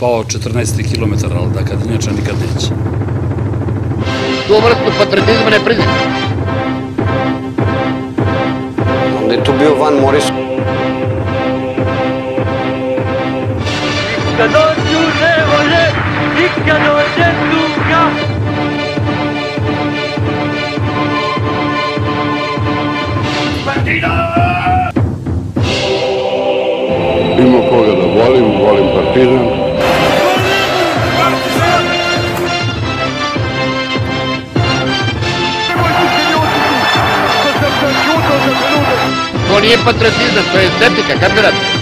pao 14 km, ali da kad neče, nikad neće. Tu vrstu patriotizma ne priznam. Onda je tu bio Van Morrison. Nikad ođu ne vole, nikad ođe tuga. Partida! Ima koga da volim, volim partizan, to nije patriotizam, to je estetika, kapirate?